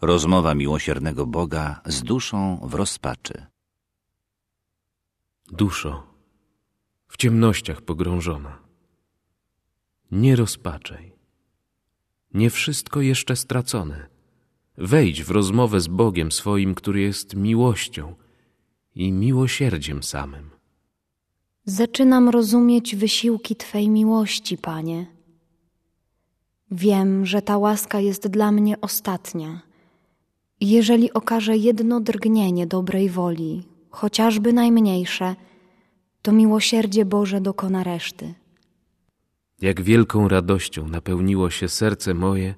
Rozmowa miłosiernego Boga z duszą w rozpaczy. Duszo, w ciemnościach pogrążona, nie rozpaczaj. Nie wszystko jeszcze stracone. Wejdź w rozmowę z Bogiem swoim, który jest miłością i miłosierdziem samym. Zaczynam rozumieć wysiłki Twej miłości, Panie. Wiem, że ta łaska jest dla mnie ostatnia. Jeżeli okaże jedno drgnienie dobrej woli, chociażby najmniejsze, to miłosierdzie Boże dokona reszty. Jak wielką radością napełniło się serce moje,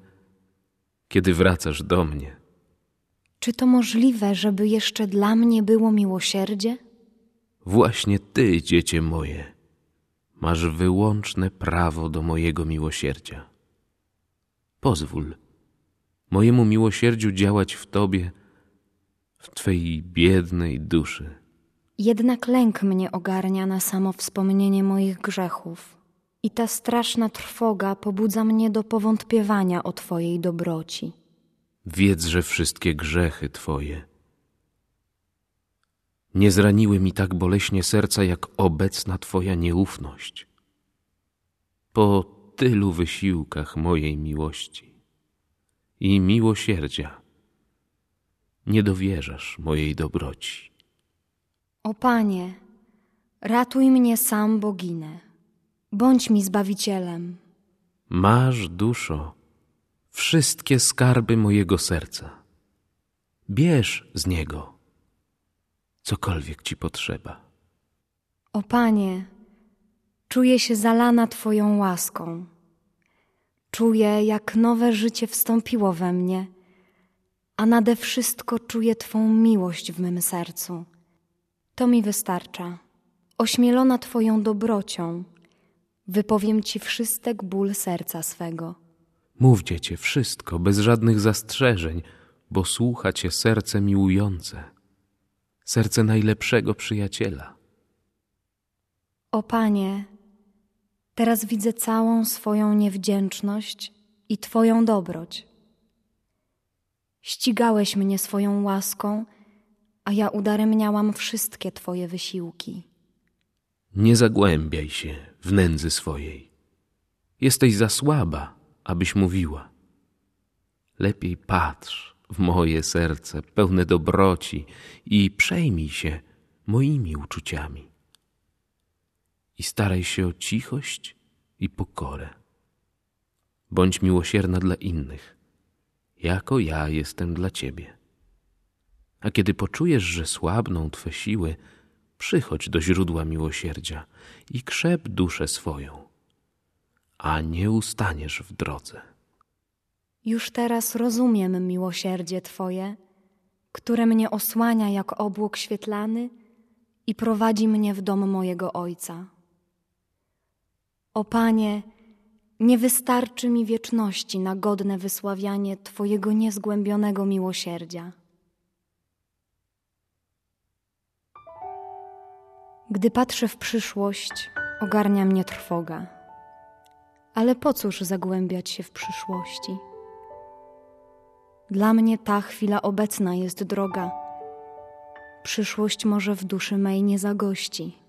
kiedy wracasz do mnie. Czy to możliwe, żeby jeszcze dla mnie było miłosierdzie? Właśnie Ty, dziecię moje, masz wyłączne prawo do mojego miłosierdzia. Pozwól mojemu miłosierdziu działać w Tobie, w Twej biednej duszy. Jednak lęk mnie ogarnia na samo wspomnienie moich grzechów i ta straszna trwoga pobudza mnie do powątpiewania o Twojej dobroci. Wiedz, że wszystkie grzechy Twoje nie zraniły mi tak boleśnie serca, jak obecna Twoja nieufność. Po tylu wysiłkach mojej miłości i miłosierdzia nie dowierzasz mojej dobroci. O Panie, ratuj mnie sam, boginę. Bądź mi zbawicielem. Masz, duszo, wszystkie skarby mojego serca. Bierz z niego cokolwiek ci potrzeba. O Panie, czuję się zalana Twoją łaską. Czuję, jak nowe życie wstąpiło we mnie, a nade wszystko czuję Twą miłość w mym sercu. To mi wystarcza. Ośmielona Twoją dobrocią, wypowiem Ci wszystek ból serca swego. Mów, dziecię, wszystko, bez żadnych zastrzeżeń, bo słucha cię serce miłujące, serce najlepszego przyjaciela. O Panie, teraz widzę całą swoją niewdzięczność i Twoją dobroć. Ścigałeś mnie swoją łaską, a ja udaremniałam wszystkie Twoje wysiłki. Nie zagłębiaj się w nędzy swojej. Jesteś za słaba, abyś mówiła. Lepiej patrz w moje serce pełne dobroci i przejmij się moimi uczuciami. I staraj się o cichość i pokorę. Bądź miłosierna dla innych, jako ja jestem dla ciebie. A kiedy poczujesz, że słabną twe siły, przychodź do źródła miłosierdzia i krzep duszę swoją, a nie ustaniesz w drodze. Już teraz rozumiem miłosierdzie Twoje, które mnie osłania jak obłok świetlany i prowadzi mnie w dom mojego Ojca. O Panie, nie wystarczy mi wieczności na godne wysławianie Twojego niezgłębionego miłosierdzia. Gdy patrzę w przyszłość, ogarnia mnie trwoga. Ale po cóż zagłębiać się w przyszłości? Dla mnie ta chwila obecna jest droga. Przyszłość może w duszy mej nie zagości.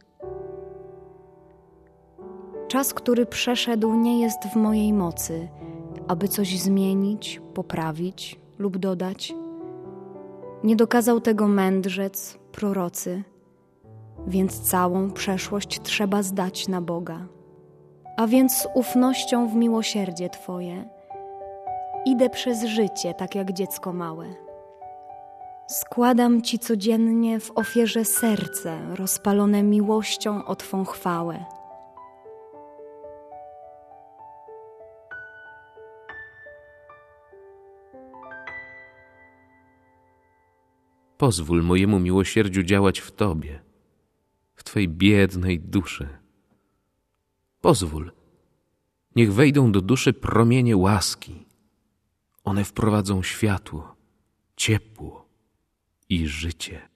Czas, który przeszedł, nie jest w mojej mocy, aby coś zmienić, poprawić lub dodać. Nie dokazał tego mędrzec, prorocy, więc całą przeszłość trzeba zdać na Boga. A więc z ufnością w miłosierdzie Twoje idę przez życie tak jak dziecko małe. Składam Ci codziennie w ofierze serce rozpalone miłością o Twą chwałę. Pozwól mojemu miłosierdziu działać w Tobie, w Twej biednej duszy. Pozwól, niech wejdą do duszy promienie łaski. One wprowadzą światło, ciepło i życie.